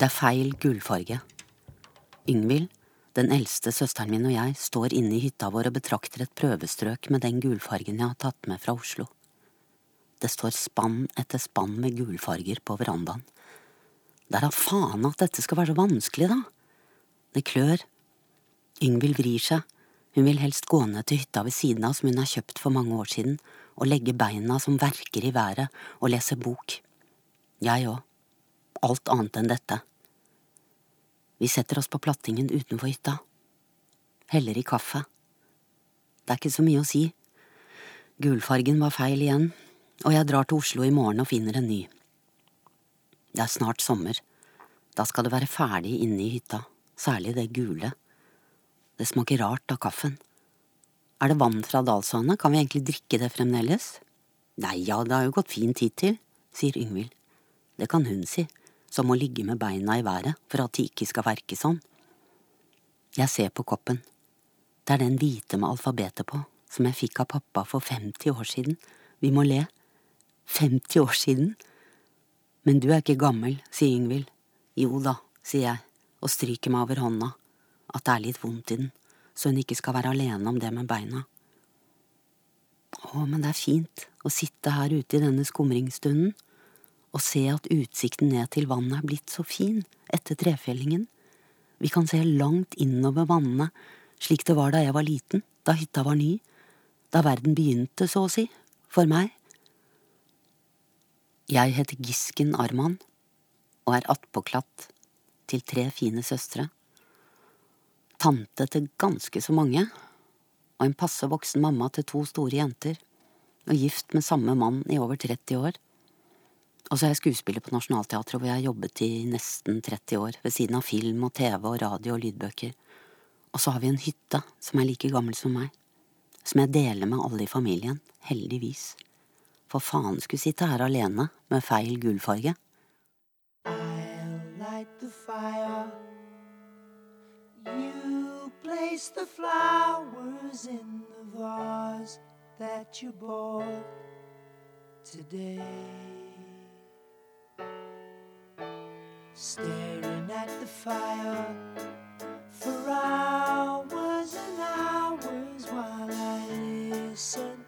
Det er feil gulfarge. Yngvild, den eldste søsteren min og jeg står inne i hytta vår og betrakter et prøvestrøk med den gulfargen jeg har tatt med fra Oslo. Det står spann etter spann med gulfarger på verandaen. Det er da faen at dette skal være så vanskelig, da. Det klør. Yngvild vrir seg. Hun vil helst gå ned til hytta ved siden av som hun har kjøpt for mange år siden, og legge beina som verker i været, og lese bok. Jeg òg. Alt annet enn dette. Vi setter oss på plattingen utenfor hytta. Heller i kaffe. Det er ikke så mye å si. Gulfargen var feil igjen, og jeg drar til Oslo i morgen og finner en ny. Det er snart sommer. Da skal det være ferdig inne i hytta, særlig det gule. Det smaker rart av kaffen. Er det vann fra Dalsvannet, kan vi egentlig drikke det fremdeles? Nei ja, det har jo gått fint hittil, sier Yngvild. Det kan hun si som å ligge med beina i været for at de ikke skal verke sånn. Jeg ser på koppen. Det er den hvite med alfabetet på, som jeg fikk av pappa for 50 år siden. Vi må le. 50 år siden? Men du er ikke gammel, sier Ingvild. Jo da, sier jeg og stryker meg over hånda, at det er litt vondt i den, så hun ikke skal være alene om det med beina. Å, men det er fint å sitte her ute i denne skumringstunden og se at utsikten ned til vannet er blitt så fin etter trefjellingen. Vi kan se langt innover vannene, slik det var da jeg var liten, da hytta var ny, da verden begynte, så å si, for meg. Jeg heter Gisken Arman og er attpåklatt til tre fine søstre, tante til ganske så mange, og en passe voksen mamma til to store jenter, og gift med samme mann i over 30 år. Og så er jeg skuespiller på Nationaltheatret, hvor jeg har jobbet i nesten 30 år, ved siden av film og TV og radio og lydbøker. Og så har vi en hytte som er like gammel som meg, som jeg deler med alle i familien, heldigvis. For faen skulle sitte her alene med feil gullfarge. I'll light the fire. Today. Staring at the fire. For hours and hours while I listen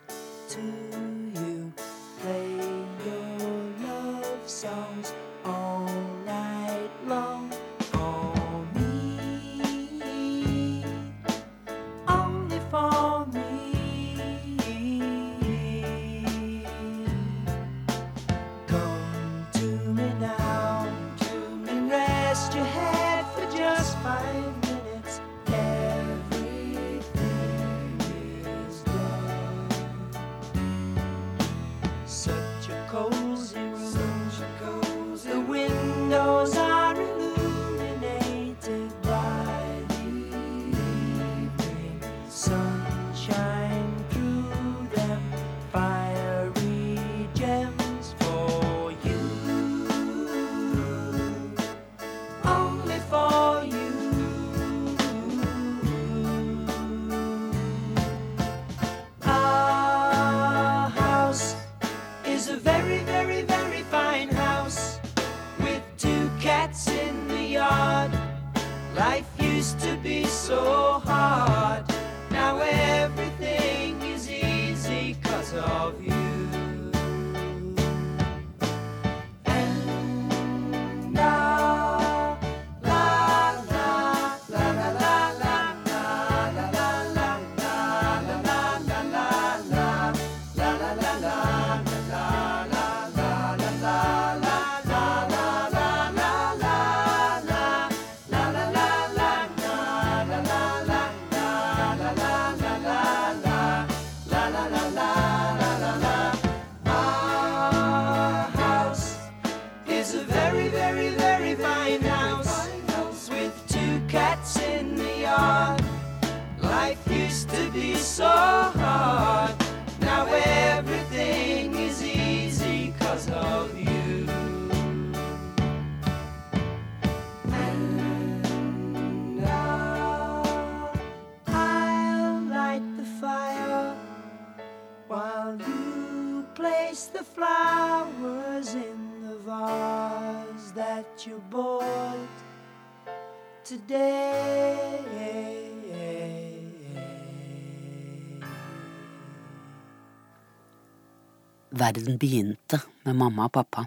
Verden begynte med mamma og pappa,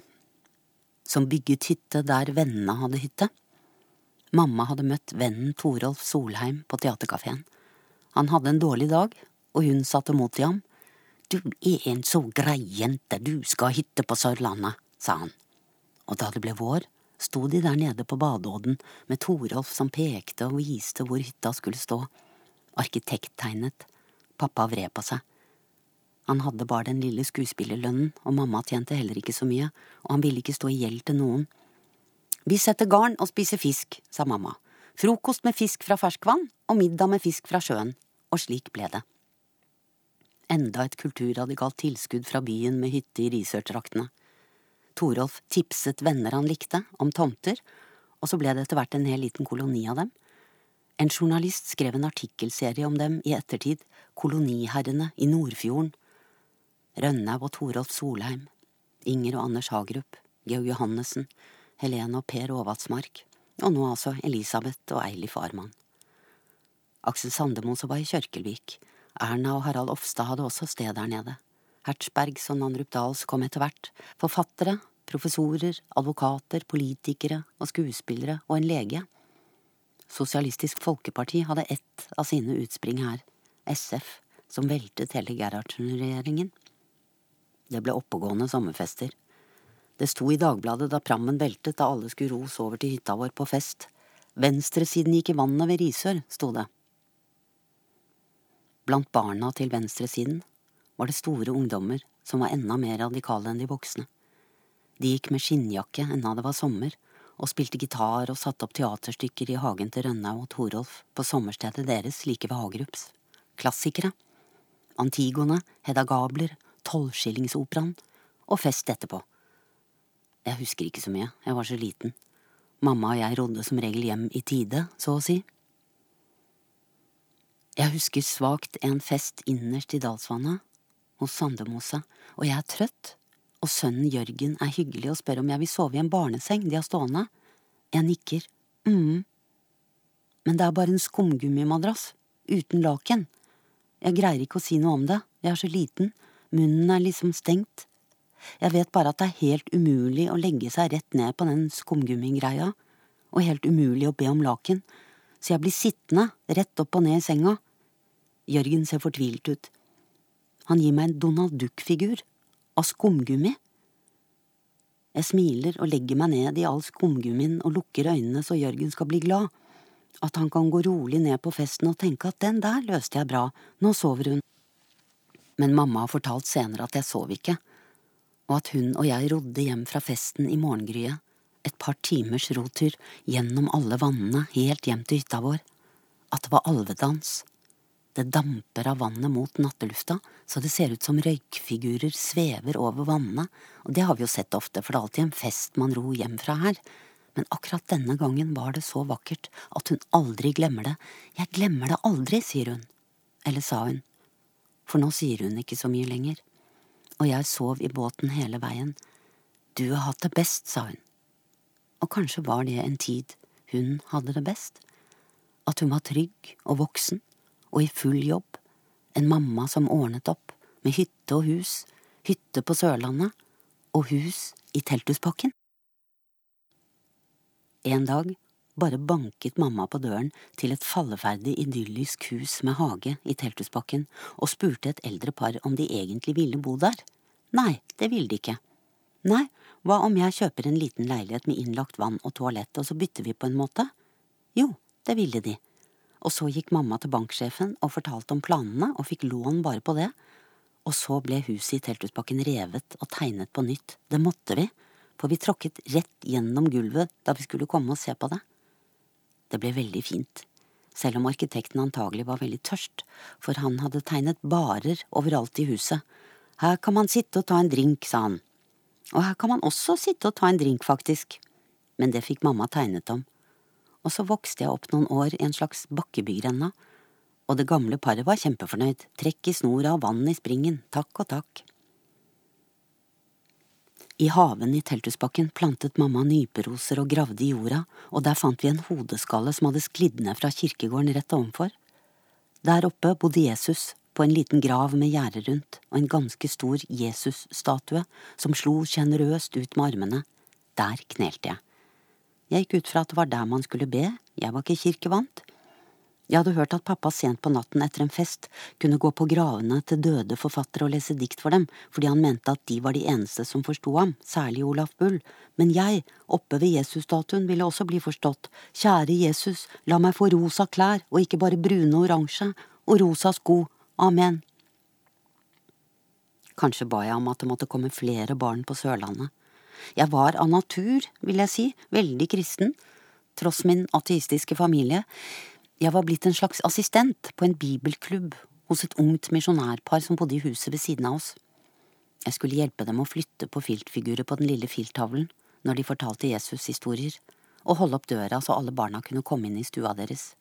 som bygget hytte der vennene hadde hytte. Mamma hadde møtt vennen Torolf Solheim på teaterkafeen. Han hadde en dårlig dag, og hun satte mot til ham. Du er en så grei jente, du skal ha hytte på Sørlandet, sa han. Og da det ble vår, sto de der nede på badeodden med Torolf som pekte og viste hvor hytta skulle stå. Arkitekt tegnet. Pappa vred på seg. Han hadde bare den lille skuespillerlønnen, og mamma tjente heller ikke så mye, og han ville ikke stå i gjeld til noen. Vi setter garn og spiser fisk, sa mamma. Frokost med fisk fra ferskvann og middag med fisk fra sjøen, og slik ble det. Enda et kulturradikalt tilskudd fra byen med hytte i Risør-traktene. Torolf tipset venner han likte, om tomter, og så ble det etter hvert en hel liten koloni av dem. En journalist skrev en artikkelserie om dem i ettertid, Koloniherrene i Nordfjorden, Rønnaug og Torolf Solheim, Inger og Anders Hagerup, Georg Johannessen, Helene og Per Aavatsmark, og nå altså Elisabeth og Eilif Arman. Aksel Sandemose var i Kjørkelvik, Erna og Harald Ofstad hadde også sted der nede. Hertzbergs og Nandrup Dahls kom etter hvert, forfattere, professorer, advokater, politikere og skuespillere og en lege. Sosialistisk Folkeparti hadde ett av sine utspring her, SF, som veltet hele Gerhardsen-regjeringen. Det ble oppegående sommerfester. Det sto i Dagbladet da prammen veltet da alle skulle ros over til hytta vår på fest. Venstresiden gikk i vannet ved Risør, sto det. Blant barna til venstresiden var det store ungdommer som var enda mer radikale enn de voksne. De gikk med skinnjakke enda det var sommer, og spilte gitar og satte opp teaterstykker i hagen til Rønnaug og Torolf på sommerstedet deres like ved Hagerups. Klassikere. Antigone, Hedda Gabler, Tolvskillingsoperaen og fest etterpå. Jeg husker ikke så mye, jeg var så liten. Mamma og jeg rodde som regel hjem i tide, så å si. Jeg husker svakt en fest innerst i Dalsvannet, hos Sandemosa, og jeg er trøtt, og sønnen Jørgen er hyggelig og spør om jeg vil sove i en barneseng de har stående. Jeg nikker, mm. Men det er bare en skumgummimadrass, uten laken. Jeg greier ikke å si noe om det, jeg er så liten, Munnen er liksom stengt. Jeg vet bare at det er helt umulig å legge seg rett ned på den skumgummigreia, og helt umulig å be om laken, så jeg blir sittende rett opp og ned i senga. Jørgen ser fortvilt ut. Han gir meg en Donald Duck-figur, av skumgummi. Jeg smiler og legger meg ned i all skumgummien og lukker øynene så Jørgen skal bli glad, at han kan gå rolig ned på festen og tenke at den der løste jeg bra, nå sover hun men mamma har fortalt senere at jeg sov ikke, og at hun og jeg rodde hjem fra festen i morgengryet, et par timers rotur gjennom alle vannene helt hjem til hytta vår, at det var alvedans. Det damper av vannet mot nattelufta, så det ser ut som røykfigurer svever over vannene, og det har vi jo sett ofte, for det er alltid en fest man ror hjem fra her. Men akkurat denne gangen var det så vakkert at hun aldri glemmer det. Jeg glemmer det aldri, sier hun. Eller sa hun for nå sier hun ikke så mye lenger. Og jeg sov i båten hele veien. Du har hatt det best, sa hun. Og kanskje var det en tid hun hadde det best. At hun var trygg og voksen og i full jobb, en mamma som ordnet opp, med hytte og hus, hytte på Sørlandet og hus i Telthuspakken. En dag bare banket mamma på døren til et falleferdig idyllisk hus med hage i Telthusbakken og spurte et eldre par om de egentlig ville bo der. Nei, det ville de ikke. Nei, hva om jeg kjøper en liten leilighet med innlagt vann og toalett, og så bytter vi på en måte? Jo, det ville de. Og så gikk mamma til banksjefen og fortalte om planene og fikk lån bare på det. Og så ble huset i Telthusbakken revet og tegnet på nytt. Det måtte vi, for vi tråkket rett gjennom gulvet da vi skulle komme og se på det. Det ble veldig fint, selv om arkitekten antagelig var veldig tørst, for han hadde tegnet barer overalt i huset. Her kan man sitte og ta en drink, sa han. Og her kan man også sitte og ta en drink, faktisk. Men det fikk mamma tegnet om. Og så vokste jeg opp noen år i en slags bakkebygrenda, og det gamle paret var kjempefornøyd, trekk i snora og vann i springen, takk og takk. I haven i Telthusbakken plantet mamma nyperoser og gravde i jorda, og der fant vi en hodeskalle som hadde sklidd ned fra kirkegården rett ovenfor. Der oppe bodde Jesus, på en liten grav med gjerde rundt, og en ganske stor Jesus-statue som slo sjenerøst ut med armene. Der knelte jeg. Jeg gikk ut fra at det var der man skulle be, jeg var ikke kirkevant, jeg hadde hørt at pappa sent på natten etter en fest kunne gå på gravene til døde forfattere og lese dikt for dem, fordi han mente at de var de eneste som forsto ham, særlig Olaf Bull, men jeg, oppe ved Jesusstatuen, ville også bli forstått, kjære Jesus, la meg få rosa klær og ikke bare brune og oransje, og rosa sko, amen. Kanskje ba jeg om at det måtte komme flere barn på Sørlandet. Jeg var av natur, vil jeg si, veldig kristen, tross min ateistiske familie, jeg var blitt en slags assistent på en bibelklubb hos et ungt misjonærpar som bodde i huset ved siden av oss. Jeg skulle hjelpe dem å flytte på filtfigurer på den lille filttavlen når de fortalte Jesus-historier, og holde opp døra så alle barna kunne komme inn i stua deres.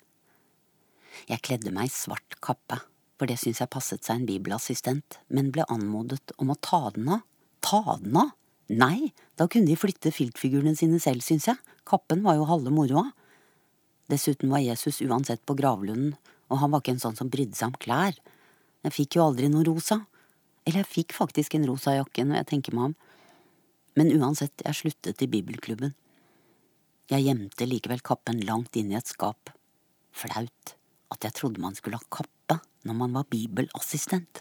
Jeg kledde meg i svart kappe, for det syntes jeg passet seg en bibelassistent, men ble anmodet om å ta den av. Ta den av? Nei, da kunne de flytte filtfigurene sine selv, syntes jeg, kappen var jo halve moroa. Dessuten var Jesus uansett på gravlunden, og han var ikke en sånn som brydde seg om klær. Jeg fikk jo aldri noe rosa. Eller jeg fikk faktisk en rosa jakke når jeg tenker meg om. Men uansett, jeg sluttet i bibelklubben. Jeg gjemte likevel kappen langt inn i et skap. Flaut at jeg trodde man skulle ha kappe når man var bibelassistent.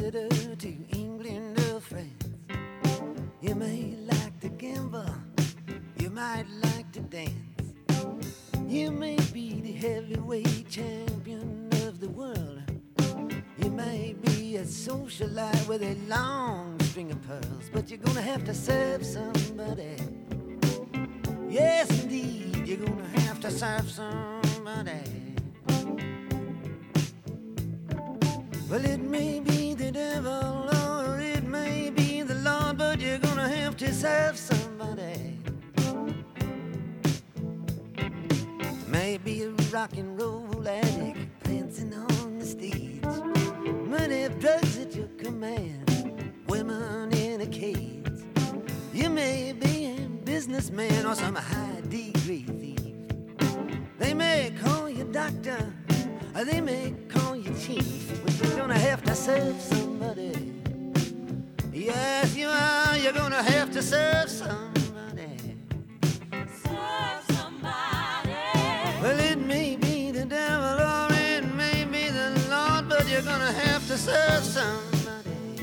To England or France. You may like to gamble. You might like to dance. You may be the heavyweight champion of the world. You may be a socialite with a long string of pearls, but you're gonna have to serve somebody. Yes, indeed, you're gonna have to serve somebody. Well, it may be the devil or it may be the Lord, but you're gonna have to serve somebody. Maybe a rock and roll addict prancing on the stage. Money, drugs at your command, women in a cage. You may be a businessman or some high degree thief. They may call you doctor, or Uh, they may call you chief, but you're gonna have to serve somebody. Yes, you are. You're gonna have to serve somebody. Serve somebody. Well, it may be the devil or it may be the Lord, but you're gonna have to serve somebody.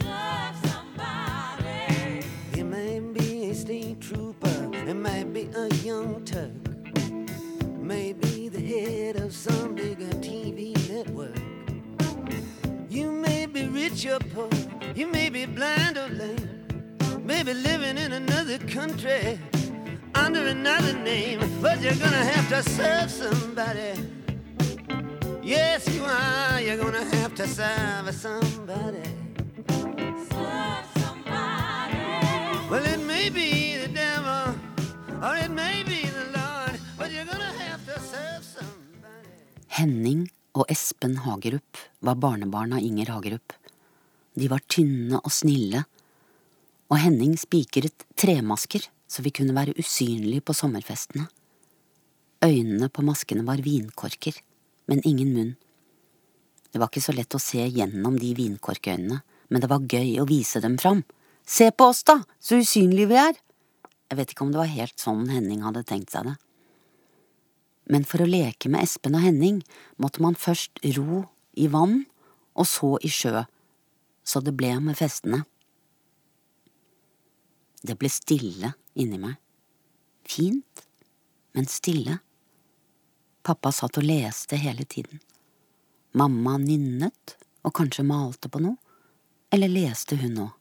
Serve somebody. It may be a state trooper, it might be a young Turk, maybe the head rich or poor, you may be blind or lame, maybe living in another country under another name, but you're gonna have to serve somebody. Yes, you are. You're gonna have to serve somebody. Serve somebody. Well, it may be the devil, or it may be the Lord, but you're gonna have to serve somebody. Henning og Espen Hagerup var barnebarn av Inger Hagerup. De var tynne og snille, og Henning spikret tremasker så vi kunne være usynlige på sommerfestene. Øynene på maskene var vinkorker, men ingen munn. Det var ikke så lett å se gjennom de vinkorkøynene, men det var gøy å vise dem fram. Se på oss, da, så usynlige vi er! Jeg vet ikke om det var helt sånn Henning hadde tenkt seg det. Men for å leke med Espen og Henning måtte man først ro i vann og så i sjø, så det ble med festene. Det ble stille inni meg. Fint, men stille. Pappa satt og leste hele tiden. Mamma nynnet og kanskje malte på noe, eller leste hun òg.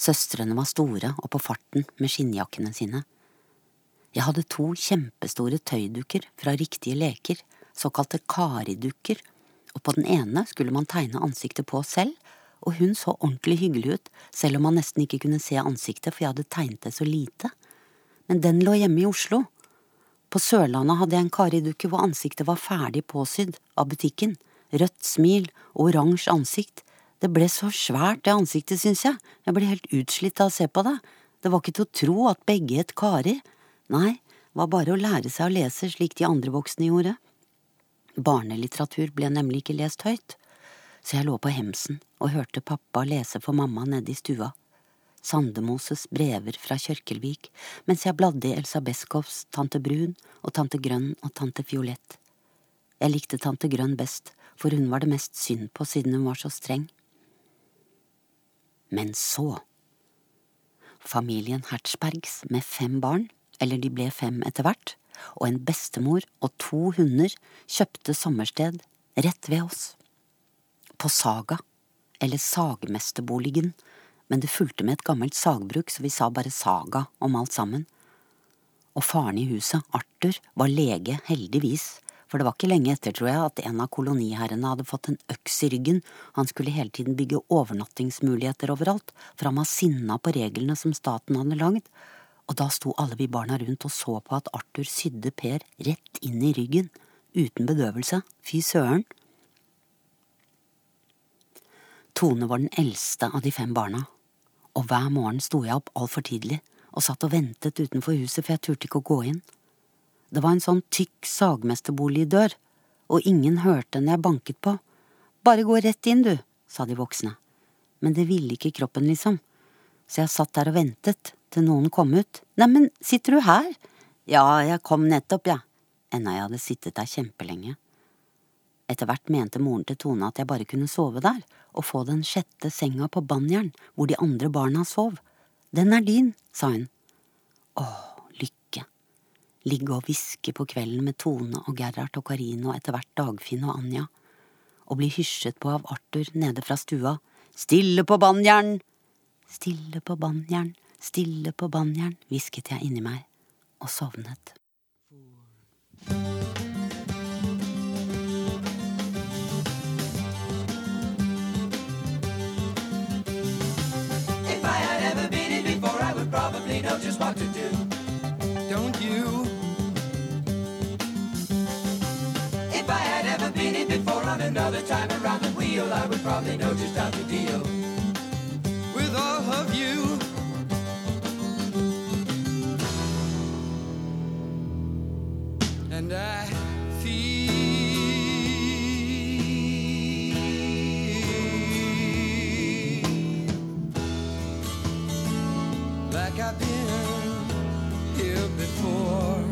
Søstrene var store og på farten med skinnjakkene sine. Jeg hadde to kjempestore tøydukker fra riktige leker, såkalte karidukker, og på den ene skulle man tegne ansiktet på selv, og hun så ordentlig hyggelig ut, selv om man nesten ikke kunne se ansiktet, for jeg hadde tegnet det så lite. men den lå hjemme i Oslo. På Sørlandet hadde jeg en Kari-dukke hvor ansiktet var ferdig påsydd av butikken. Rødt smil og oransje ansikt. Det ble så svært, det ansiktet, syns jeg. Jeg ble helt utslitt av å se på det. Det var ikke til å tro at begge het Kari. Nei, det var bare å lære seg å lese slik de andre voksne gjorde. Barnelitteratur ble nemlig ikke lest høyt, så jeg lå på hemsen og hørte pappa lese for mamma nede i stua. Sandemoses brever fra Kjørkelvik, mens jeg bladde i Elsa Beskows Tante Brun og Tante Grønn og Tante Fiolett. Jeg likte Tante Grønn best, for hun var det mest synd på siden hun var så streng. Men så… Familien Hertzbergs med fem barn, eller de ble fem etter hvert, og en bestemor og to hunder kjøpte sommersted rett ved oss. På Saga, eller Sagmesterboligen, men det fulgte med et gammelt sagbruk, så vi sa bare Saga om alt sammen. Og faren i huset, Arthur, var lege, heldigvis, for det var ikke lenge etter, tror jeg, at en av koloniherrene hadde fått en øks i ryggen, han skulle hele tiden bygge overnattingsmuligheter overalt, for han var sinna på reglene som staten hadde lagd, og da sto alle vi barna rundt og så på at Arthur sydde Per rett inn i ryggen, uten bedøvelse, fy søren. Tone var den eldste av de fem barna, og hver morgen sto jeg opp altfor tidlig og satt og ventet utenfor huset, for jeg turte ikke å gå inn. Det var en sånn tykk sagmesterboligdør, og ingen hørte når jeg banket på. Bare gå rett inn, du, sa de voksne. Men det ville ikke kroppen, liksom. Så jeg satt der og ventet til noen kom ut. Neimen, sitter du her? Ja, jeg kom nettopp, jeg, ja. enda jeg hadde sittet der kjempelenge. Etter hvert mente moren til Tone at jeg bare kunne sove der, og få den sjette senga på Banjern, hvor de andre barna sov. Den er din, sa hun. Åh, lykke. Ligge og hviske på kvelden med Tone og Gerhard og Karine og etter hvert Dagfinn og Anja. Og bli hysjet på av Arthur nede fra stua. Stille på Banjern! Stille på Banjern, stille på Banjern, hvisket jeg inni meg, og sovnet. Know just what to do. Don't you? If I had ever been in before on another time around the wheel, I would probably know just how to deal with all of you. And I I've been here before.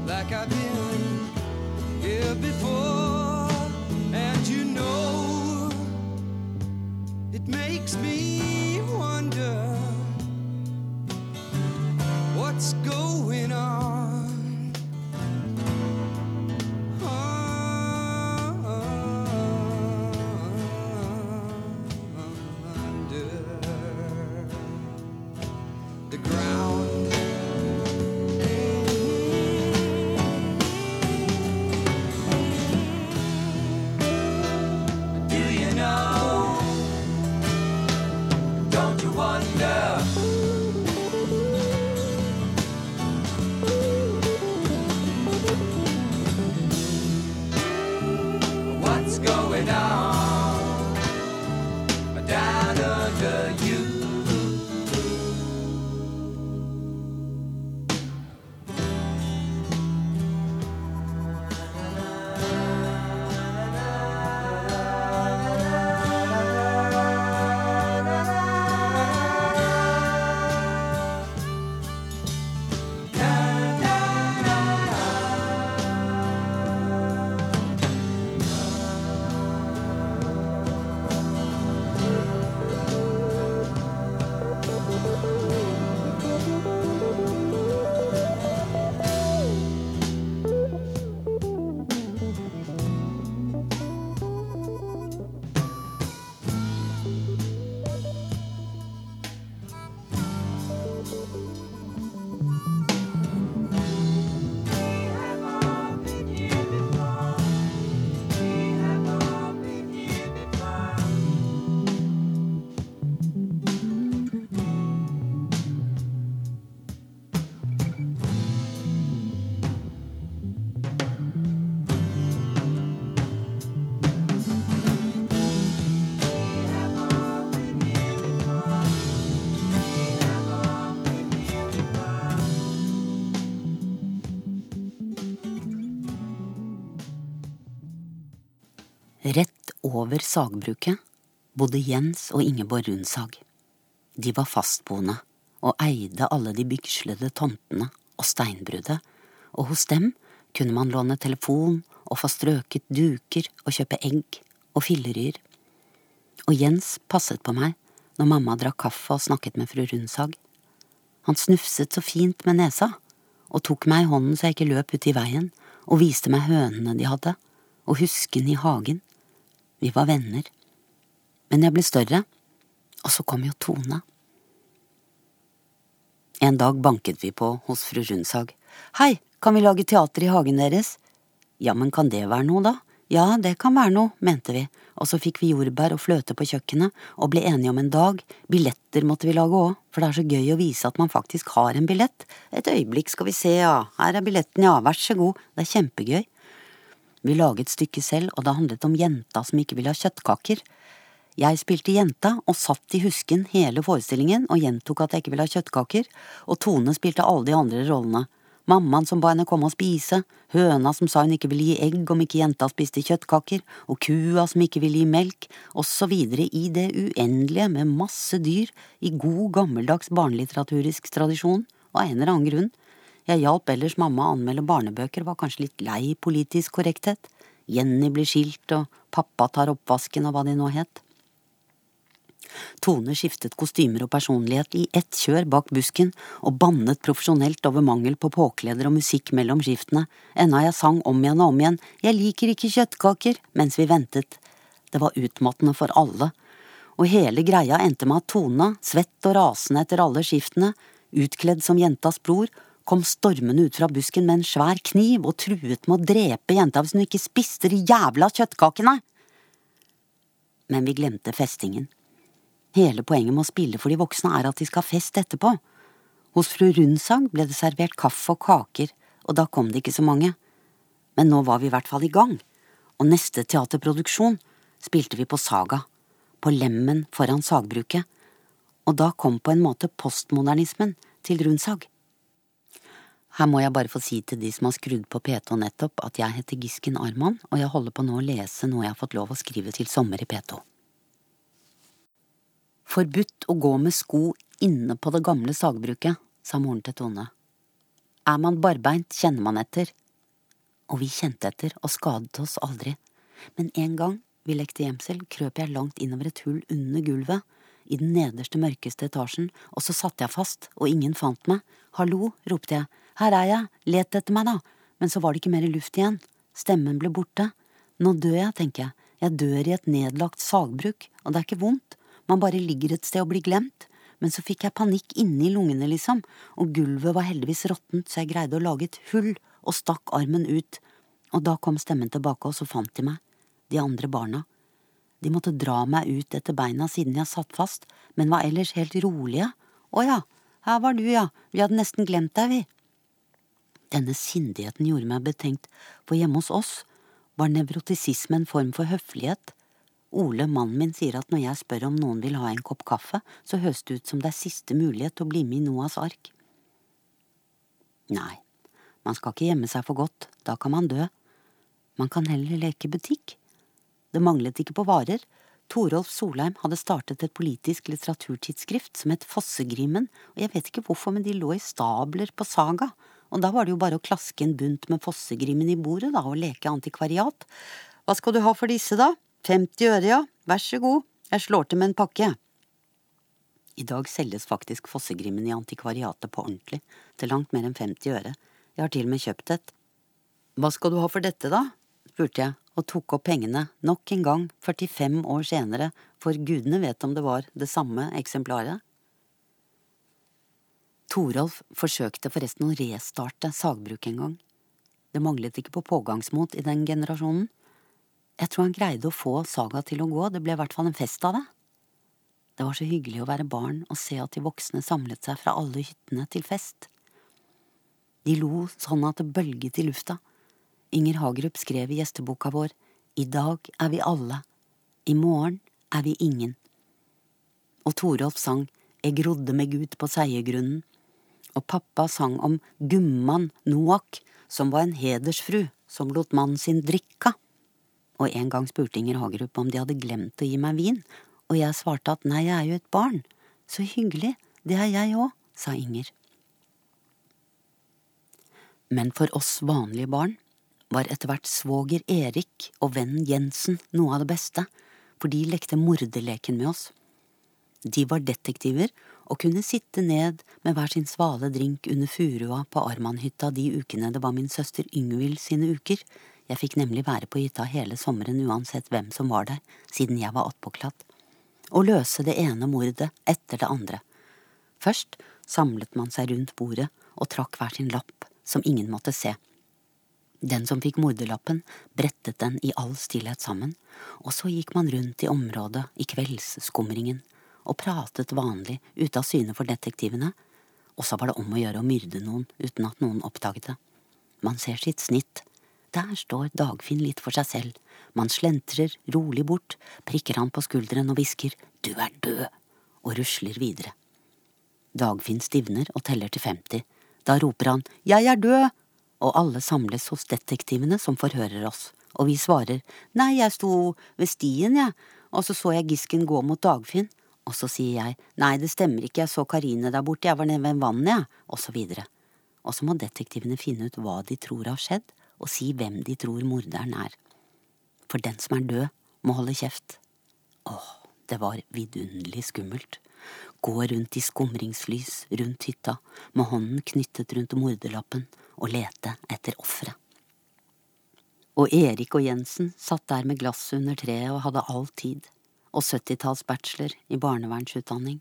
Feel like I've been over sagbruket bodde Jens og Ingeborg Rundsag. De var fastboende og eide alle de bygslede tomtene og steinbruddet, og hos dem kunne man låne telefon og få strøket duker og kjøpe egg og filleryer. Og Jens passet på meg når mamma drakk kaffe og snakket med fru Rundsag. Han snufset så fint med nesa og tok meg i hånden så jeg ikke løp ut i veien, og viste meg hønene de hadde, og husken i hagen. Vi var venner. Men jeg ble større, og så kom jo Tone. En dag banket vi på hos fru Rundshag. Hei, kan vi lage teater i hagen deres? Ja, men kan det være noe, da? Ja, det kan være noe, mente vi, og så fikk vi jordbær og fløte på kjøkkenet og ble enige om en dag, billetter måtte vi lage òg, for det er så gøy å vise at man faktisk har en billett. Et øyeblikk skal vi se, ja, her er billetten, ja, vær så god, det er kjempegøy. Vi laget stykket selv, og det handlet om jenta som ikke ville ha kjøttkaker. Jeg spilte jenta og satt i husken hele forestillingen og gjentok at jeg ikke ville ha kjøttkaker, og Tone spilte alle de andre rollene. Mammaen som ba henne komme og spise, høna som sa hun ikke ville gi egg om ikke jenta spiste kjøttkaker, og kua som ikke ville gi melk, og så videre i det uendelige med masse dyr i god gammeldags barnelitteraturisk tradisjon, og av en eller annen grunn. Jeg hjalp ellers mamma å anmelde barnebøker, var kanskje litt lei politisk korrekthet. Jenny blir skilt, og pappa tar oppvasken og hva de nå het. Tone skiftet kostymer og personlighet i ett kjør bak busken og bannet profesjonelt over mangel på påkleder og musikk mellom skiftene, enda jeg sang om igjen og om igjen Jeg liker ikke kjøttkaker mens vi ventet. Det var utmattende for alle, og hele greia endte med at Tone, svett og rasende etter alle skiftene, utkledd som jentas bror, kom stormende ut fra busken med en svær kniv og truet med å drepe jenta hvis hun ikke spiste de jævla kjøttkakene. Men vi glemte festingen. Hele poenget med å spille for de voksne er at de skal ha fest etterpå. Hos fru Rundsang ble det servert kaffe og kaker, og da kom det ikke så mange. Men nå var vi i hvert fall i gang, og neste teaterproduksjon spilte vi på Saga, på Lemmen foran sagbruket, og da kom på en måte postmodernismen til Rundshag. Her må jeg bare få si til de som har skrudd på P2 nettopp, at jeg heter Gisken Arman, og jeg holder på nå å lese noe jeg har fått lov å skrive til sommer i P2. Forbudt å gå med sko inne på det gamle sagbruket, sa moren til Tone. Er man barbeint, kjenner man etter. Og vi kjente etter og skadet oss aldri. Men en gang vi lekte gjemsel, krøp jeg langt innover et hull under gulvet, i den nederste, mørkeste etasjen, og så satte jeg fast, og ingen fant meg. Hallo, ropte jeg, her er jeg, let etter meg da, men så var det ikke mer luft igjen, stemmen ble borte. Nå dør jeg, tenker jeg, jeg dør i et nedlagt sagbruk, og det er ikke vondt, man bare ligger et sted og blir glemt. Men så fikk jeg panikk inni lungene, liksom, og gulvet var heldigvis råttent, så jeg greide å lage et hull og stakk armen ut, og da kom stemmen tilbake, og så fant de meg, de andre barna. De måtte dra meg ut etter beina siden jeg satt fast, men var ellers helt rolige. Å ja, her var du, ja, vi hadde nesten glemt deg, vi. Denne sindigheten gjorde meg betenkt, for hjemme hos oss var nevrotisisme en form for høflighet. Ole, mannen min, sier at når jeg spør om noen vil ha en kopp kaffe, så høres det ut som det er siste mulighet til å bli med i Noas ark. Nei, man skal ikke gjemme seg for godt, da kan man dø. Man kan heller leke butikk. Det manglet ikke på varer. Torolf Solheim hadde startet et politisk litteraturtidsskrift som het Fossegrimen, og jeg vet ikke hvorfor, men de lå i stabler på Saga, og da var det jo bare å klaske en bunt med Fossegrimen i bordet, da, og leke antikvariat. Hva skal du ha for disse, da? 50 øre, ja, vær så god, jeg slår til med en pakke. I dag selges faktisk Fossegrimen i antikvariatet på ordentlig, til langt mer enn 50 øre. Jeg har til og med kjøpt et. Hva skal du ha for dette, da? spurte jeg og tok opp pengene, nok en gang, 45 år senere, for gudene vet om det var det samme eksemplaret. Torolf forsøkte forresten å restarte sagbruket en gang. Det manglet ikke på pågangsmot i den generasjonen. Jeg tror han greide å få Saga til å gå, det ble i hvert fall en fest av det. Det var så hyggelig å være barn og se at de voksne samlet seg fra alle hyttene til fest. De lo sånn at det bølget i lufta. Inger Hagerup skrev i gjesteboka vår I dag er vi alle, i morgen er vi ingen. Og Torolf sang Eg grodde meg ut på seiergrunnen, og pappa sang om gumman Noak, som var en hedersfru som lot mannen sin drikka. og en gang spurte Inger Hagerup om de hadde glemt å gi meg vin, og jeg svarte at nei, jeg er jo et barn. Så hyggelig, det er jeg òg, sa Inger. Men for oss vanlige barn var etter hvert svoger Erik og vennen Jensen noe av det beste, for de lekte morderleken med oss. De var detektiver og kunne sitte ned med hver sin svale drink under furua på Armanhytta de ukene det var min søster Yngvild sine uker. Jeg fikk nemlig være på hytta hele sommeren uansett hvem som var der, siden jeg var attpåklatt. Og løse det ene mordet etter det andre. Først samlet man seg rundt bordet og trakk hver sin lapp, som ingen måtte se. Den som fikk morderlappen, brettet den i all stillhet sammen, og så gikk man rundt i området i kveldsskumringen og pratet vanlig ute av syne for detektivene, og så var det om å gjøre å myrde noen uten at noen oppdaget det. Man ser sitt snitt. Der står Dagfinn litt for seg selv. Man slentrer rolig bort, prikker han på skulderen og hvisker Du er død, og rusler videre. Dagfinn stivner og teller til 50. Da roper han Jeg er død! Og alle samles hos detektivene som forhører oss, og vi svarer Nei, jeg sto ved stien, jeg, og så så jeg Gisken gå mot Dagfinn, og så sier jeg Nei, det stemmer ikke, jeg så Karine der borte, jeg var nede ved vannet, jeg, og så videre. Og så må detektivene finne ut hva de tror har skjedd, og si hvem de tror morderen er. For den som er død, må holde kjeft. Åh, det var vidunderlig skummelt. Gå rundt i skumringslys rundt hytta, med hånden knyttet rundt morderlappen, og lete etter offeret. Og Erik og Jensen satt der med glasset under treet og hadde all tid, og 70-tallsbachelor i barnevernsutdanning,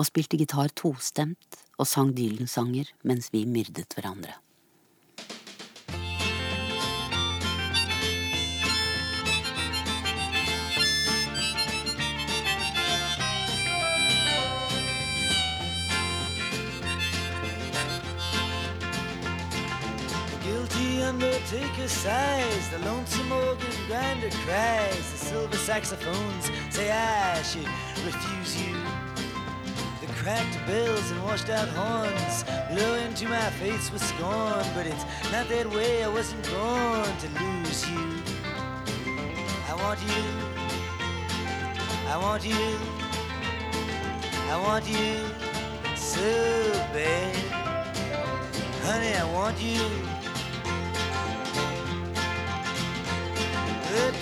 og spilte gitar tostemt og sang Dylan-sanger mens vi myrdet hverandre. Undertaker sighs, the lonesome organ grinder cries, the silver saxophones say I should refuse you. The cracked bells and washed out horns blow into my face with scorn, but it's not that way, I wasn't born to lose you. I want you, I want you, I want you so bad. Honey, I want you.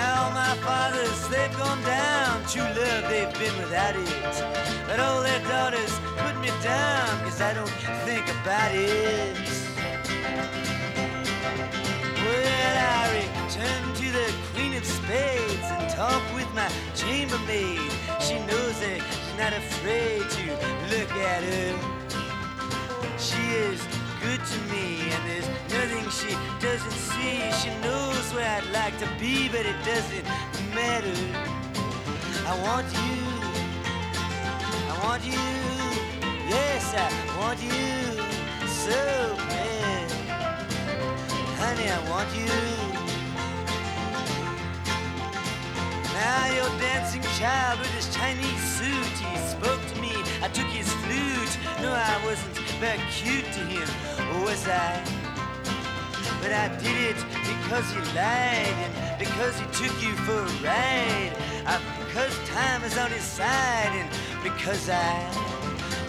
Now my fathers, they've gone down. True love, they've been without it. But all their daughters put me down, cause I don't think about it. Well, I return to the Queen of Spades and talk with my chambermaid. She knows that she's not afraid to look at her. She is good to me, and there's nothing she doesn't see. She knows where I'd like to be, but it doesn't matter. I want you. I want you. Yes, I want you so bad. Honey, I want you. Now your dancing child with his Chinese suit, he spoke to me. I took his flute. No, I wasn't very cute to him, was I? But I did it because he lied and because he took you for a ride. Uh, because time is on his side and because I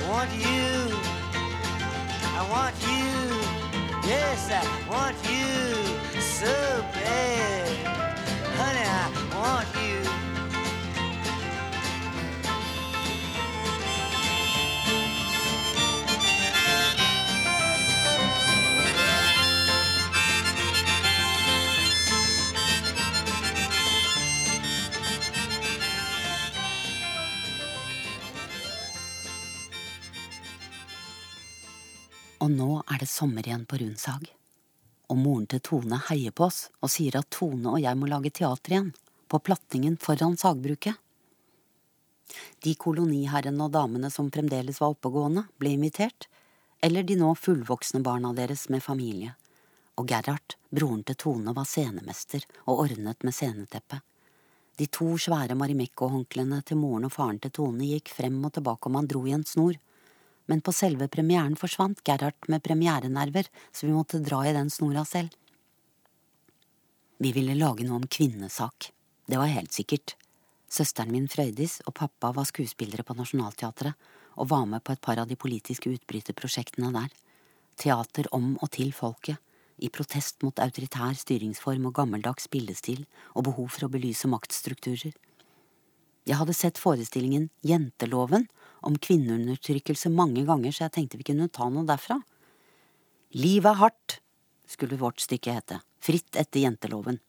want you. I want you. Yes, I want you so bad. Honey, I want you. Nå er det sommer igjen på Rundsag. Og moren til Tone heier på oss og sier at Tone og jeg må lage teater igjen, på platningen foran sagbruket. De koloniherrene og damene som fremdeles var oppegående, ble invitert, eller de nå fullvoksne barna deres med familie. Og Gerhard, broren til Tone, var scenemester og ordnet med sceneteppet. De to svære Marimekko-håndklærne til moren og faren til Tone gikk frem og tilbake om han dro i en snor, men på selve premieren forsvant Gerhard med premierenerver, så vi måtte dra i den snora selv. Vi ville lage noe om kvinnesak, det var helt sikkert. Søsteren min Frøydis og pappa var skuespillere på Nationaltheatret og var med på et par av de politiske utbryterprosjektene der. Teater om og til folket, i protest mot autoritær styringsform og gammeldags bildestil og behov for å belyse maktstrukturer. Jeg hadde sett forestillingen Jenteloven om kvinneundertrykkelse mange ganger, så jeg tenkte vi kunne ta noe derfra. Livet er hardt, skulle vårt stykke hete, fritt etter jenteloven.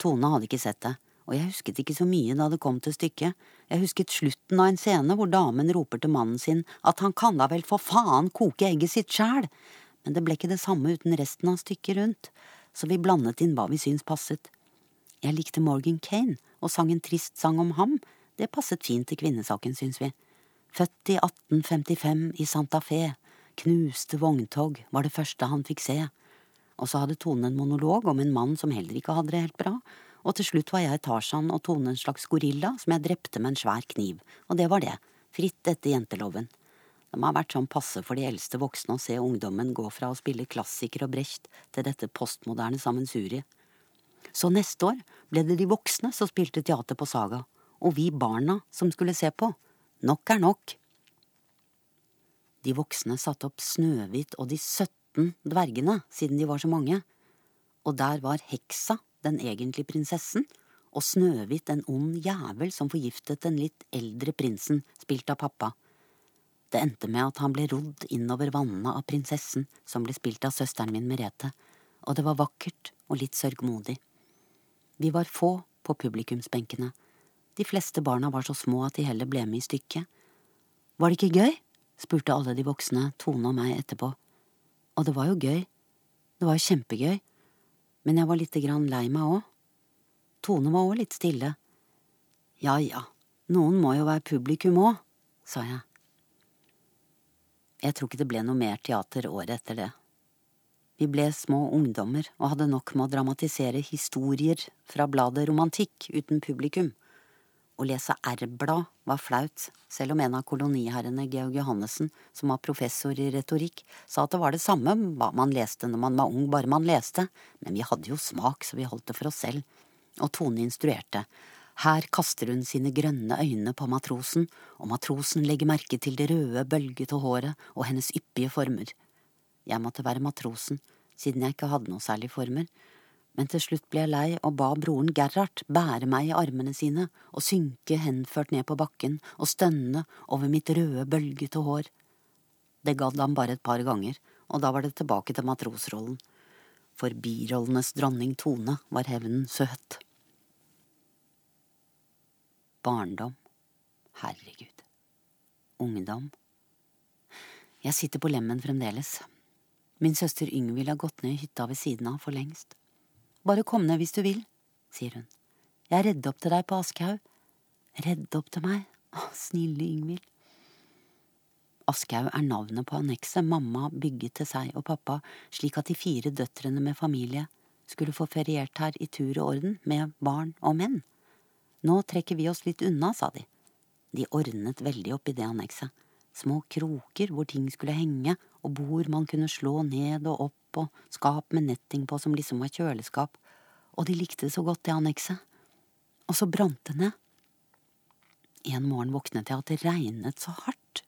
Tone hadde ikke sett det, og jeg husket ikke så mye da det kom til stykket. Jeg husket slutten av en scene hvor damen roper til mannen sin at han kan da vel for faen koke egget sitt sjæl, men det ble ikke det samme uten resten av stykket rundt, så vi blandet inn hva vi syns passet. Jeg likte Morgan Kane og sang en trist sang om ham, det passet fint til kvinnesaken, syns vi. Født i 1855 i Santa Fe, knuste vogntog var det første han fikk se. Og så hadde Tone en monolog om en mann som heller ikke hadde det helt bra, og til slutt var jeg Tarzan og Tone en slags gorilla som jeg drepte med en svær kniv, og det var det, fritt etter jenteloven. Det må ha vært sånn passe for de eldste voksne å se ungdommen gå fra å spille klassiker og Brecht til dette postmoderne sammensuriet. Så neste år ble det de voksne som spilte teater på Saga, og vi barna som skulle se på. Nok er nok. De voksne satte opp Snøhvit og de 17 dvergene, siden de var så mange, og der var heksa den egentlige prinsessen, og Snøhvit en ond jævel som forgiftet den litt eldre prinsen, spilt av pappa. Det endte med at han ble rodd innover vannene av prinsessen, som ble spilt av søsteren min Merete, og det var vakkert og litt sørgmodig. Vi var få på publikumsbenkene. De fleste barna var så små at de heller ble med i stykket. Var det ikke gøy? spurte alle de voksne Tone og meg etterpå. Og det var jo gøy. Det var jo kjempegøy. Men jeg var lite grann lei meg òg. Tone var òg litt stille. Ja ja, noen må jo være publikum òg, sa jeg. Jeg tror ikke det ble noe mer teater året etter det. Vi ble små ungdommer og hadde nok med å dramatisere historier fra bladet Romantikk uten publikum. Å lese R-blad var flaut, selv om en av koloniherrene, Georg Johannessen, som var professor i retorikk, sa at det var det samme hva man leste når man var ung, bare man leste, men vi hadde jo smak, så vi holdt det for oss selv. Og Tone instruerte. Her kaster hun sine grønne øyne på matrosen, og matrosen legger merke til det røde, bølgete håret og hennes yppige former. Jeg måtte være matrosen, siden jeg ikke hadde noe særlig former, men til slutt ble jeg lei og ba broren Gerhard bære meg i armene sine og synke henført ned på bakken og stønne over mitt røde, bølgete hår. Det gadd han bare et par ganger, og da var det tilbake til matrosrollen. For birollenes dronning Tone var hevnen søt. Barndom. Herregud. Ungdom. Jeg sitter på lemmen fremdeles. Min søster Yngvild har gått ned i hytta ved siden av for lengst. Bare kom ned hvis du vil, sier hun. Jeg redder opp til deg på Aschehoug. Redde opp til meg? Å, snille Yngvild. Aschehoug er navnet på annekset mamma bygget til seg og pappa slik at de fire døtrene med familie skulle få feriert her i tur og orden med barn og menn. Nå trekker vi oss litt unna, sa de. De ordnet veldig opp i det annekset. Små kroker hvor ting skulle henge, og bord man kunne slå ned og opp, og skap med netting på som liksom var kjøleskap, og de likte så godt det annekset. Og så brant det ned. En morgen våknet jeg at det regnet så hardt.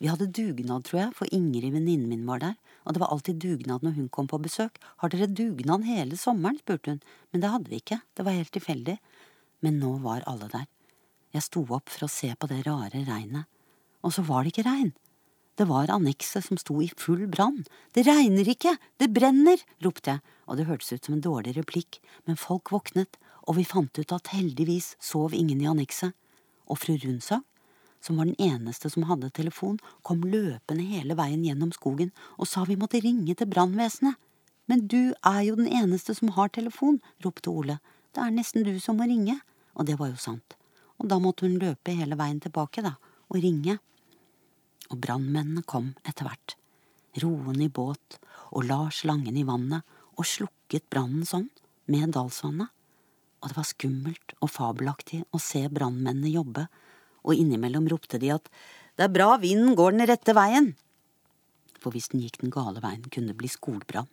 Vi hadde dugnad, tror jeg, for Ingrid venninnen min var der, og det var alltid dugnad når hun kom på besøk. Har dere dugnad hele sommeren? spurte hun, men det hadde vi ikke, det var helt tilfeldig. Men nå var alle der. Jeg sto opp for å se på det rare regnet, og så var det ikke regn. Det var annekset som sto i full brann. Det regner ikke, det brenner, ropte jeg, og det hørtes ut som en dårlig replikk, men folk våknet, og vi fant ut at heldigvis sov ingen i annekset. Og fru Rundsag, som var den eneste som hadde telefon, kom løpende hele veien gjennom skogen og sa vi måtte ringe til brannvesenet. Men du er jo den eneste som har telefon, ropte Ole. Det er nesten du som må ringe. Og det var jo sant. Og da måtte hun løpe hele veien tilbake, da, og ringe. Og brannmennene kom etter hvert, roende i båt og la slangen i vannet og slukket brannen sånn, med dalsvannet. Og det var skummelt og fabelaktig å se brannmennene jobbe, og innimellom ropte de at det er bra vinden går den rette veien. For hvis den gikk den gale veien, kunne det bli skogbrand.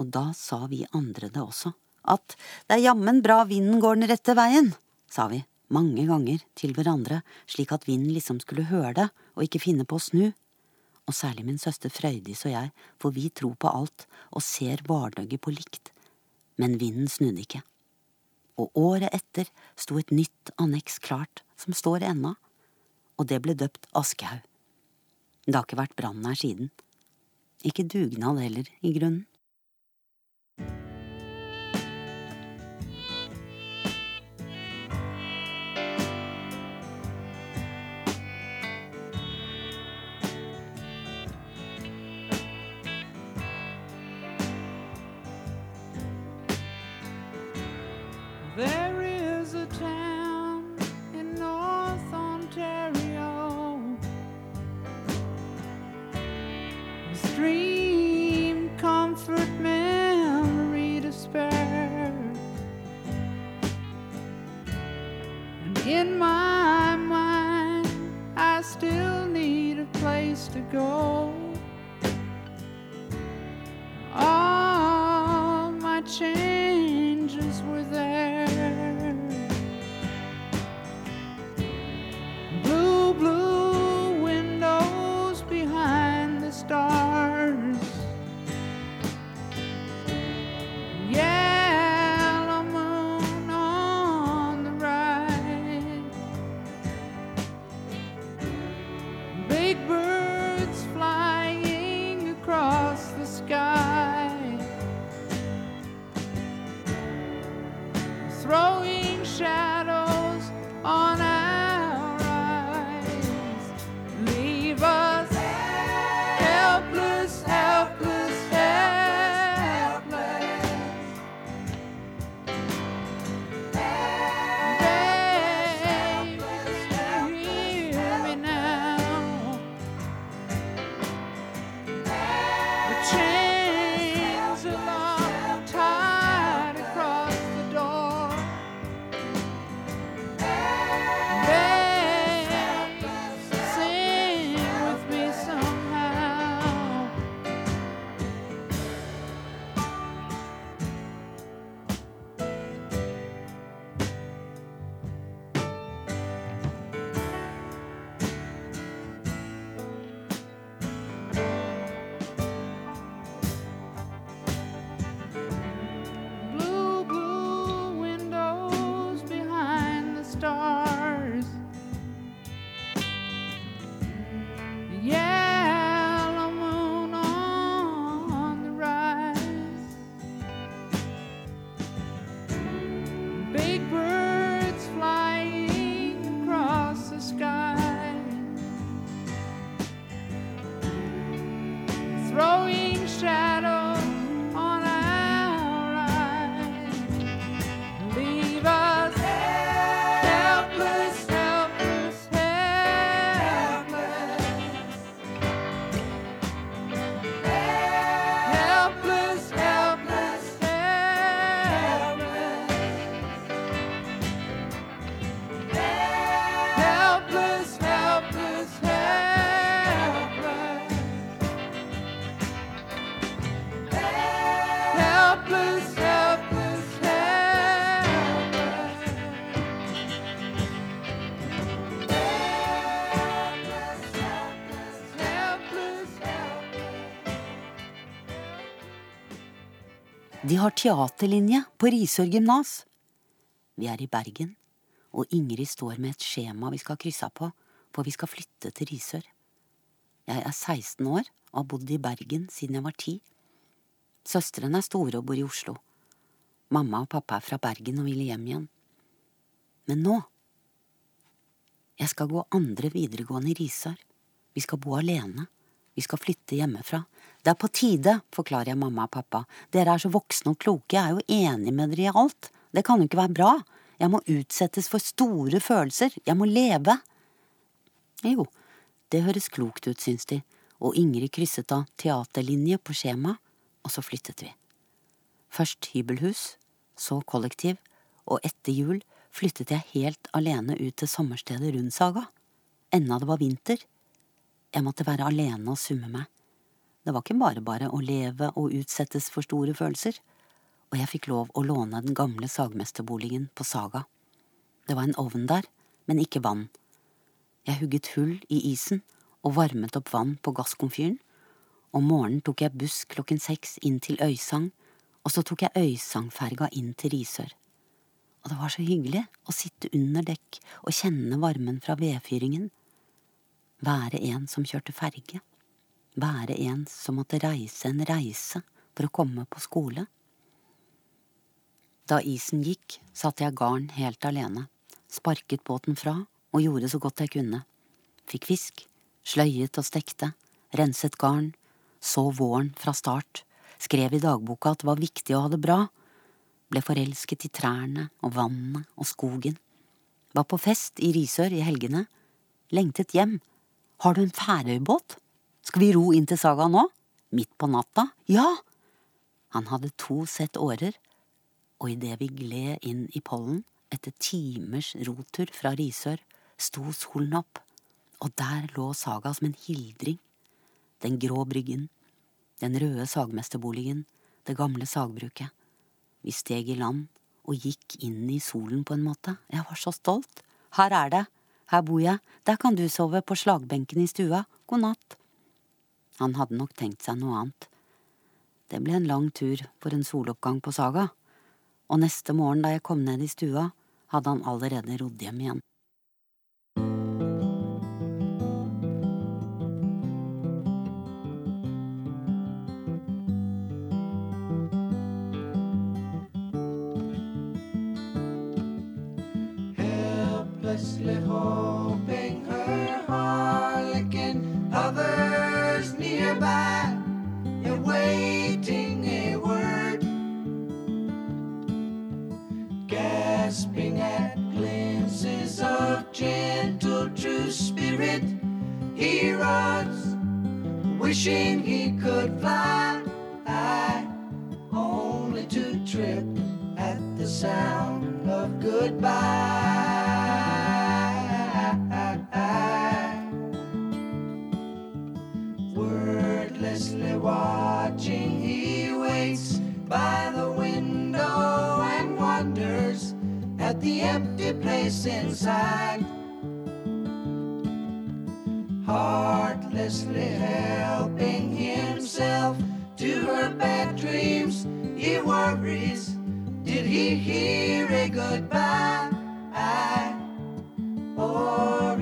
Og da sa vi andre det også, at det er jammen bra vinden går den rette veien, sa vi mange ganger til hverandre, slik at vinden liksom skulle høre det og ikke finne på å snu. Og særlig min søster Frøydis og jeg, for vi tror på alt og ser vardøgget på likt. Men vinden snudde ikke. Og året etter sto et nytt anneks klart, som står ennå, og det ble døpt Aschehoug. Det har ikke vært brann her siden. Ikke dugnad heller, i grunnen. Har teaterlinje på Risør gymnas. Vi er i Bergen, og Ingrid står med et skjema vi skal krysse av på, for vi skal flytte til Risør. Jeg er 16 år og har bodd i Bergen siden jeg var ti. Søstrene er store og bor i Oslo. Mamma og pappa er fra Bergen og vil hjem igjen. Men nå Jeg skal gå andre videregående i Risør. Vi skal bo alene. Vi skal flytte hjemmefra. Det er på tide, forklarer jeg mamma og pappa. Dere er så voksne og kloke, jeg er jo enig med dere i alt. Det kan jo ikke være bra. Jeg må utsettes for store følelser. Jeg må leve. Jo, det høres klokt ut, syns de, og Ingrid krysset av teaterlinje på skjema, og så flyttet vi. Først hybelhus, så kollektiv, og etter jul flyttet jeg helt alene ut til sommerstedet Rundsaga. Enda det var vinter. Jeg måtte være alene og summe meg. Det var ikke bare bare å leve og utsettes for store følelser, og jeg fikk lov å låne den gamle sagmesterboligen på Saga. Det var en ovn der, men ikke vann. Jeg hugget hull i isen og varmet opp vann på gasskomfyren. Om morgenen tok jeg buss klokken seks inn til Øysang, og så tok jeg Øysangferga inn til Risør. Og det var så hyggelig å sitte under dekk og kjenne varmen fra vedfyringen. Være en som kjørte ferge. Være en som måtte reise en reise for å komme på skole. Da isen gikk, satte jeg garn helt alene, sparket båten fra og gjorde så godt jeg kunne. Fikk fisk, sløyet og stekte, renset garn, så våren fra start, skrev i dagboka at det var viktig å ha det bra, ble forelsket i trærne og vannet og skogen, var på fest i Risør i helgene, lengtet hjem, har du en Færøybåt? Skal vi ro inn til Saga nå? Midt på natta? Ja! Han hadde to sett årer, og idet vi gled inn i pollen, etter timers rotur fra Risør, sto solen opp, og der lå Saga som en hildring. Den grå bryggen, den røde sagmesterboligen, det gamle sagbruket. Vi steg i land og gikk inn i solen på en måte. Jeg var så stolt. Her er det. Her bor jeg. Der kan du sove på slagbenken i stua. God natt. Han hadde nok tenkt seg noe annet. Det ble en lang tur for en soloppgang på Saga, og neste morgen da jeg kom ned i stua, hadde han allerede rodd hjem igjen. Gasping at glimpses of gentle true spirit. He runs, wishing he could fly, only to trip at the sound of goodbye. Wordlessly watching, empty place inside. Heartlessly helping himself to her bad dreams, he worries. Did he hear a goodbye? I, Or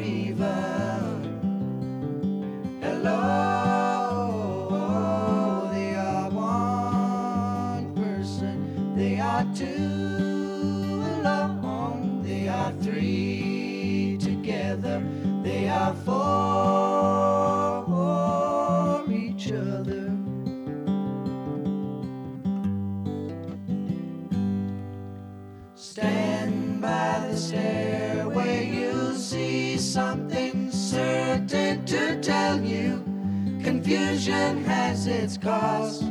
Confusion has its cost.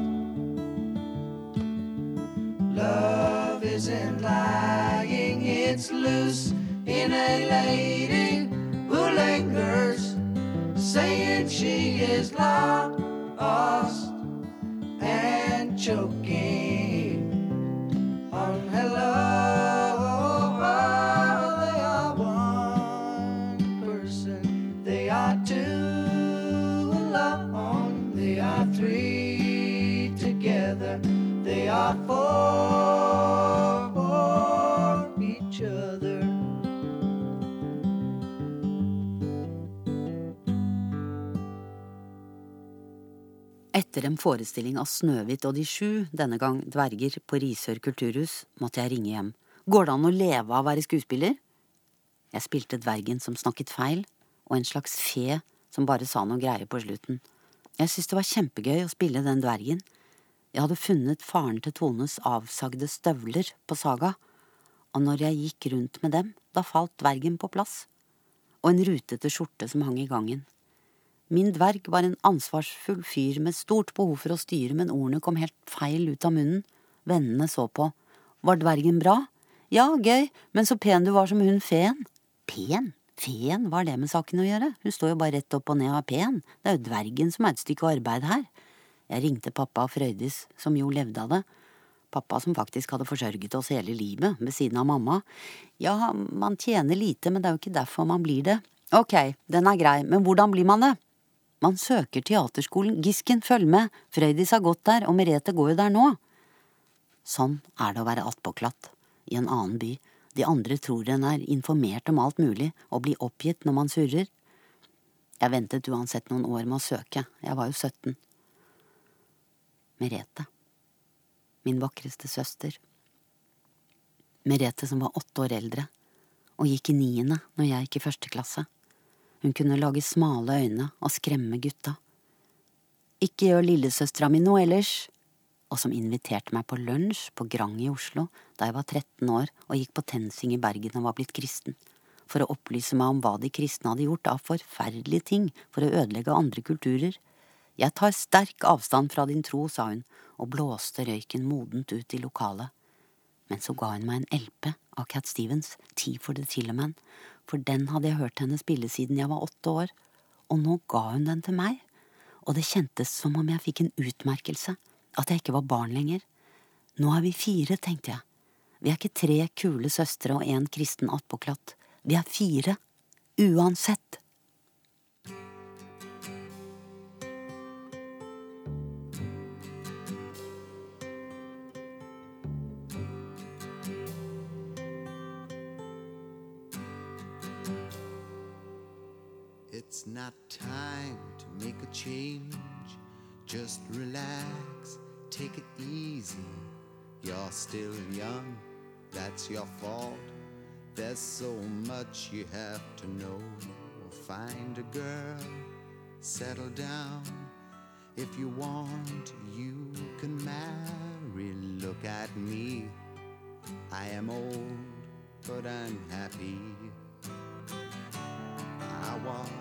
Love isn't lying, it's loose in a lady who lingers, saying she is lost and choking are for each other. Etter en forestilling av Snøhvit og de sju, denne gang dverger, på Risør kulturhus, måtte jeg ringe hjem. Går det an å leve av å være skuespiller? Jeg spilte dvergen som snakket feil, og en slags fe som bare sa noe greier på slutten. Jeg syntes det var kjempegøy å spille den dvergen. Jeg hadde funnet faren til Tones avsagde støvler på Saga, og når jeg gikk rundt med dem, da falt dvergen på plass, og en rutete skjorte som hang i gangen. Min dverg var en ansvarsfull fyr med stort behov for å styre, men ordene kom helt feil ut av munnen. Vennene så på. Var dvergen bra? Ja, gøy, men så pen du var som hun feen. Pen? Feen, hva har det med saken å gjøre? Hun står jo bare rett opp og ned og er pen. Det er jo dvergen som er et stykke arbeid her. Jeg ringte pappa og Frøydis, som jo levde av det. Pappa som faktisk hadde forsørget oss hele livet, ved siden av mamma. Ja, man tjener lite, men det er jo ikke derfor man blir det. Ok, den er grei, men hvordan blir man det? Man søker teaterskolen, Gisken, følg med, Frøydis har gått der, og Merete går jo der nå. Sånn er det å være attpåklatt, i en annen by. De andre tror en er informert om alt mulig, og blir oppgitt når man surrer. Jeg ventet uansett noen år med å søke, jeg var jo 17. Merete. Min vakreste søster. Merete som var åtte år eldre, og gikk i niende når jeg gikk i første klasse. Hun kunne lage smale øyne og skremme gutta. Ikke gjør lillesøstera mi noe ellers, og som inviterte meg på lunsj på Grang i Oslo da jeg var 13 år og gikk på TenSing i Bergen og var blitt kristen, for å opplyse meg om hva de kristne hadde gjort av forferdelige ting for å ødelegge andre kulturer. Jeg tar sterk avstand fra din tro, sa hun og blåste røyken modent ut i lokalet. Men så ga hun meg en LP av Cat Stevens, Tea for the Tillerman, for den hadde jeg hørt henne spille siden jeg var åtte år, og nå ga hun den til meg, og det kjentes som om jeg fikk en utmerkelse, at jeg ikke var barn lenger. Nå er vi fire, tenkte jeg. Vi er ikke tre kule søstre og en kristen attpåklatt, vi er fire, uansett. Change. Just relax, take it easy. You're still young, that's your fault. There's so much you have to know. Find a girl, settle down. If you want, you can marry. Look at me. I am old, but I'm happy. I was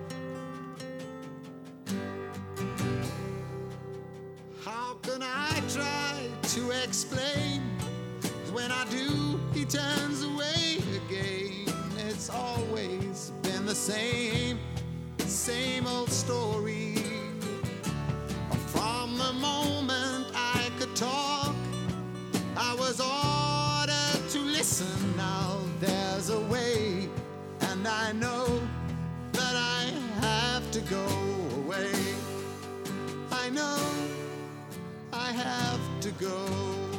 Can I try to explain? when I do, he turns away again. It's always been the same, same old story. From the moment I could talk, I was ordered to listen. Now there's a way, and I know that I have to go away. I know have to go.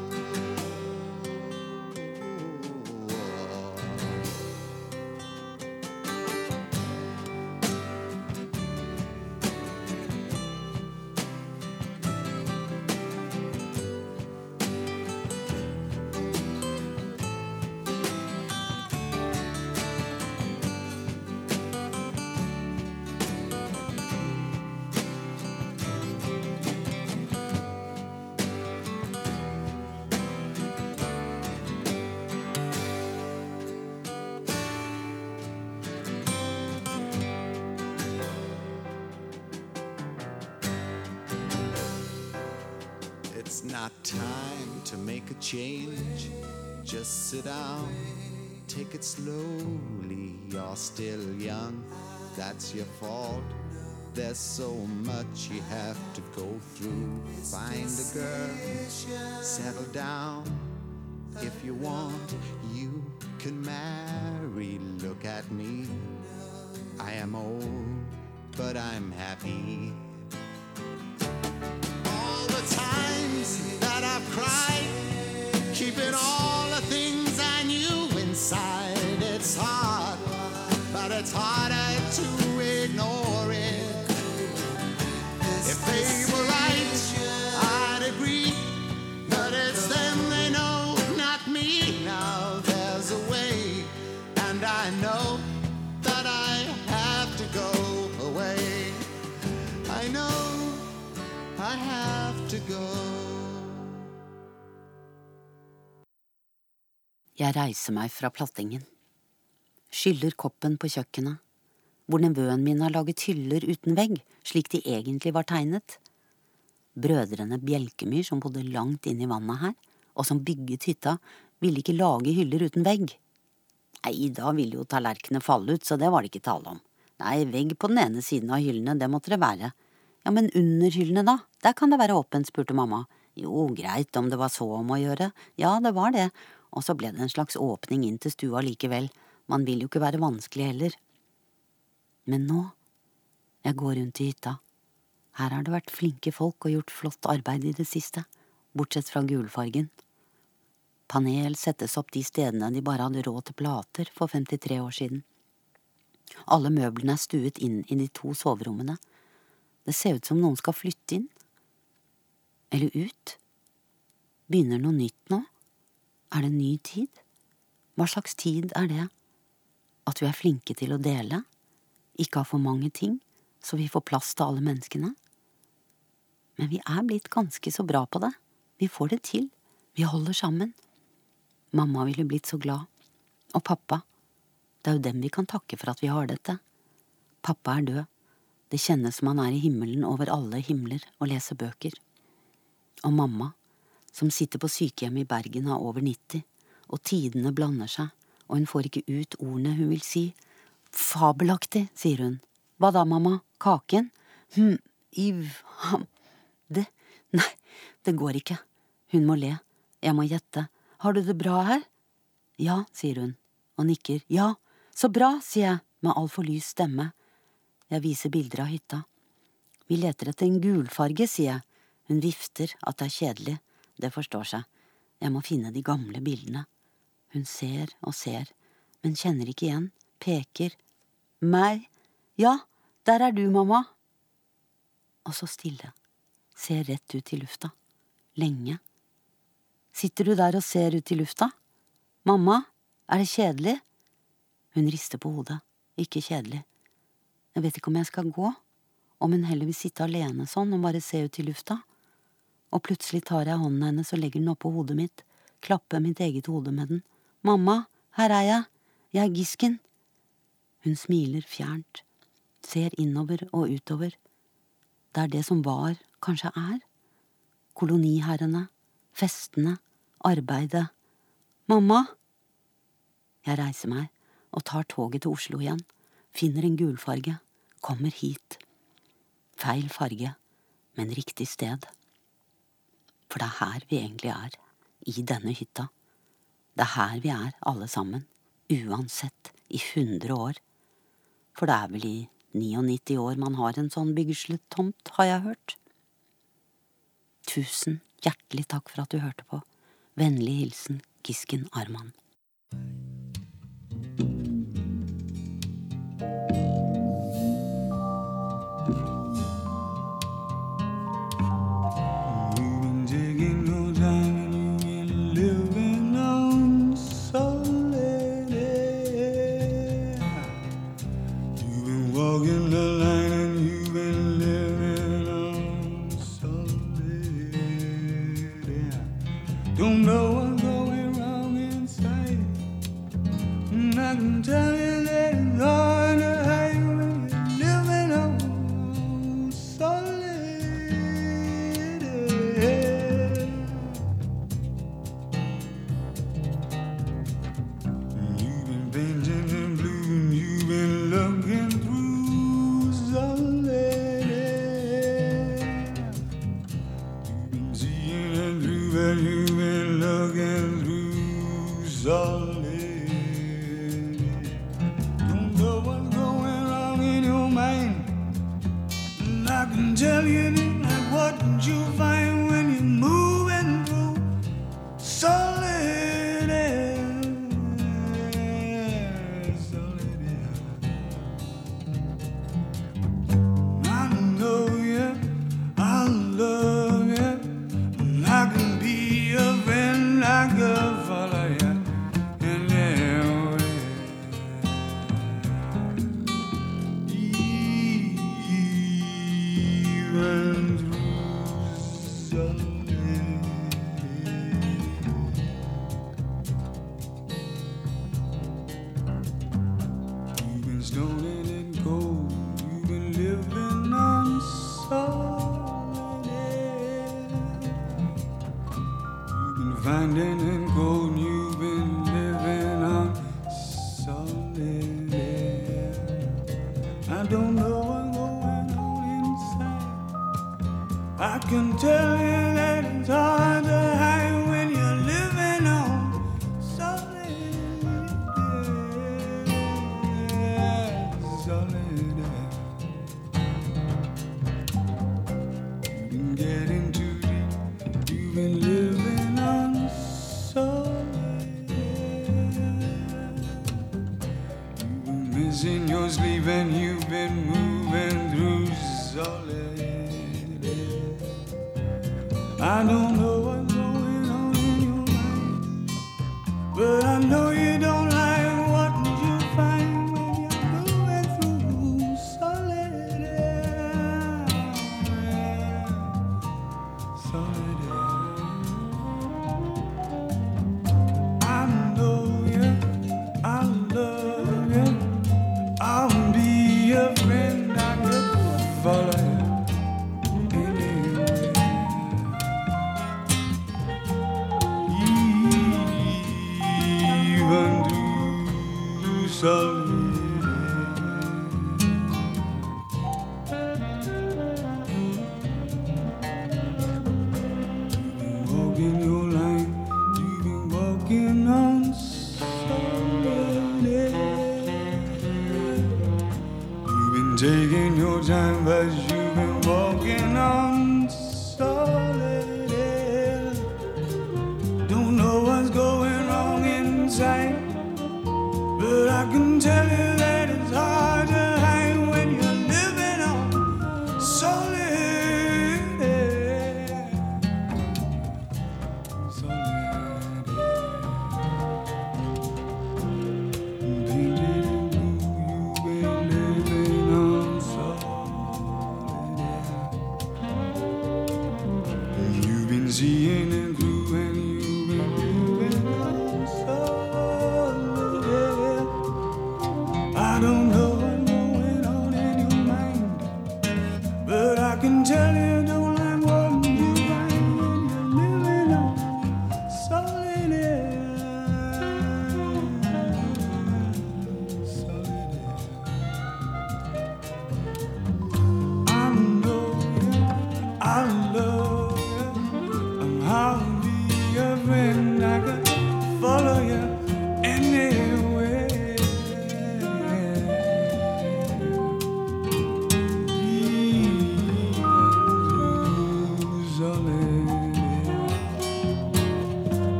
Make a change. Just sit down, take it slowly. You're still young, that's your fault. There's so much you have to go through. Find a girl, settle down. If you want, you can marry. Look at me. I am old, but I'm happy all the times that I've cried, but it's harder to ignore it. If they were right, I'd agree. But it's them they know, not me. Now there's a way, and I know that I have to go away. I know I have to go. Jeg reiser meg fra plattingen. Skyller koppen på kjøkkenet, hvor nevøen min har laget hyller uten vegg, slik de egentlig var tegnet. Brødrene Bjelkemyr, som bodde langt inn i vannet her, og som bygget hytta, ville ikke lage hyller uten vegg. Nei, da ville jo tallerkenene falle ut, så det var det ikke tale om. Nei, vegg på den ene siden av hyllene, det måtte det være. Ja, men under hyllene, da? Der kan det være åpent, spurte mamma. Jo, greit, om det var så om å gjøre. Ja, det var det. Og så ble det en slags åpning inn til stua likevel. Man vil jo ikke være vanskelig heller. Men nå, jeg går rundt i hytta. Her har det vært flinke folk og gjort flott arbeid i det siste, bortsett fra gulfargen. Panel settes opp de stedene de bare hadde råd til plater for 53 år siden. Alle møblene er stuet inn i de to soverommene. Det ser ut som noen skal flytte inn. Eller ut. Begynner noe nytt nå? Er det ny tid? Hva slags tid er det? At vi er flinke til å dele? Ikke ha for mange ting, så vi får plass til alle menneskene? Men vi er blitt ganske så bra på det. Vi får det til. Vi holder sammen. Mamma ville blitt så glad. Og pappa. Det er jo dem vi kan takke for at vi har dette. Pappa er død. Det kjennes som han er i himmelen over alle himler og leser bøker. Og mamma, som sitter på sykehjemmet i Bergen er over 90, og tidene blander seg, og hun får ikke ut ordene hun vil si. Fabelaktig, sier hun. Hva da, mamma? Kaken? Hm, iv, ham, det, nei, det går ikke. Hun må le. Jeg må gjette. Har du det bra her? Ja, sier hun, og nikker. Ja, så bra, sier jeg med altfor lys stemme. Jeg viser bilder av hytta. Vi leter etter en gulfarge, sier jeg. Hun vifter at det er kjedelig. Det forstår seg. Jeg må finne de gamle bildene. Hun ser og ser, men kjenner ikke igjen. Peker. Meg. Ja, der er du, mamma. Og så stille. Ser rett ut i lufta. Lenge. Sitter du der og ser ut i lufta? Mamma, er det kjedelig? Hun rister på hodet. Ikke kjedelig. Jeg vet ikke om jeg skal gå, om hun heller vil sitte alene sånn og bare se ut i lufta. Og plutselig tar jeg hånden hennes og legger den oppå hodet mitt, klapper mitt eget hode med den. Mamma, her er jeg, jeg er Gisken. Hun smiler fjernt, ser innover og utover. Det er det som var, kanskje er. Koloniherrene, festene, arbeidet. Mamma! Jeg reiser meg og tar toget til Oslo igjen, finner en gulfarge, kommer hit. Feil farge, men riktig sted. For det er her vi egentlig er, i denne hytta. Det er her vi er, alle sammen, uansett, i hundre år. For det er vel i 99 år man har en sånn byggeslutt tomt, har jeg hørt. Tusen hjertelig takk for at du hørte på. Vennlig hilsen Gisken Arman. grinding and golden you've been living on solid air. I don't know what's going on inside. I can tell you.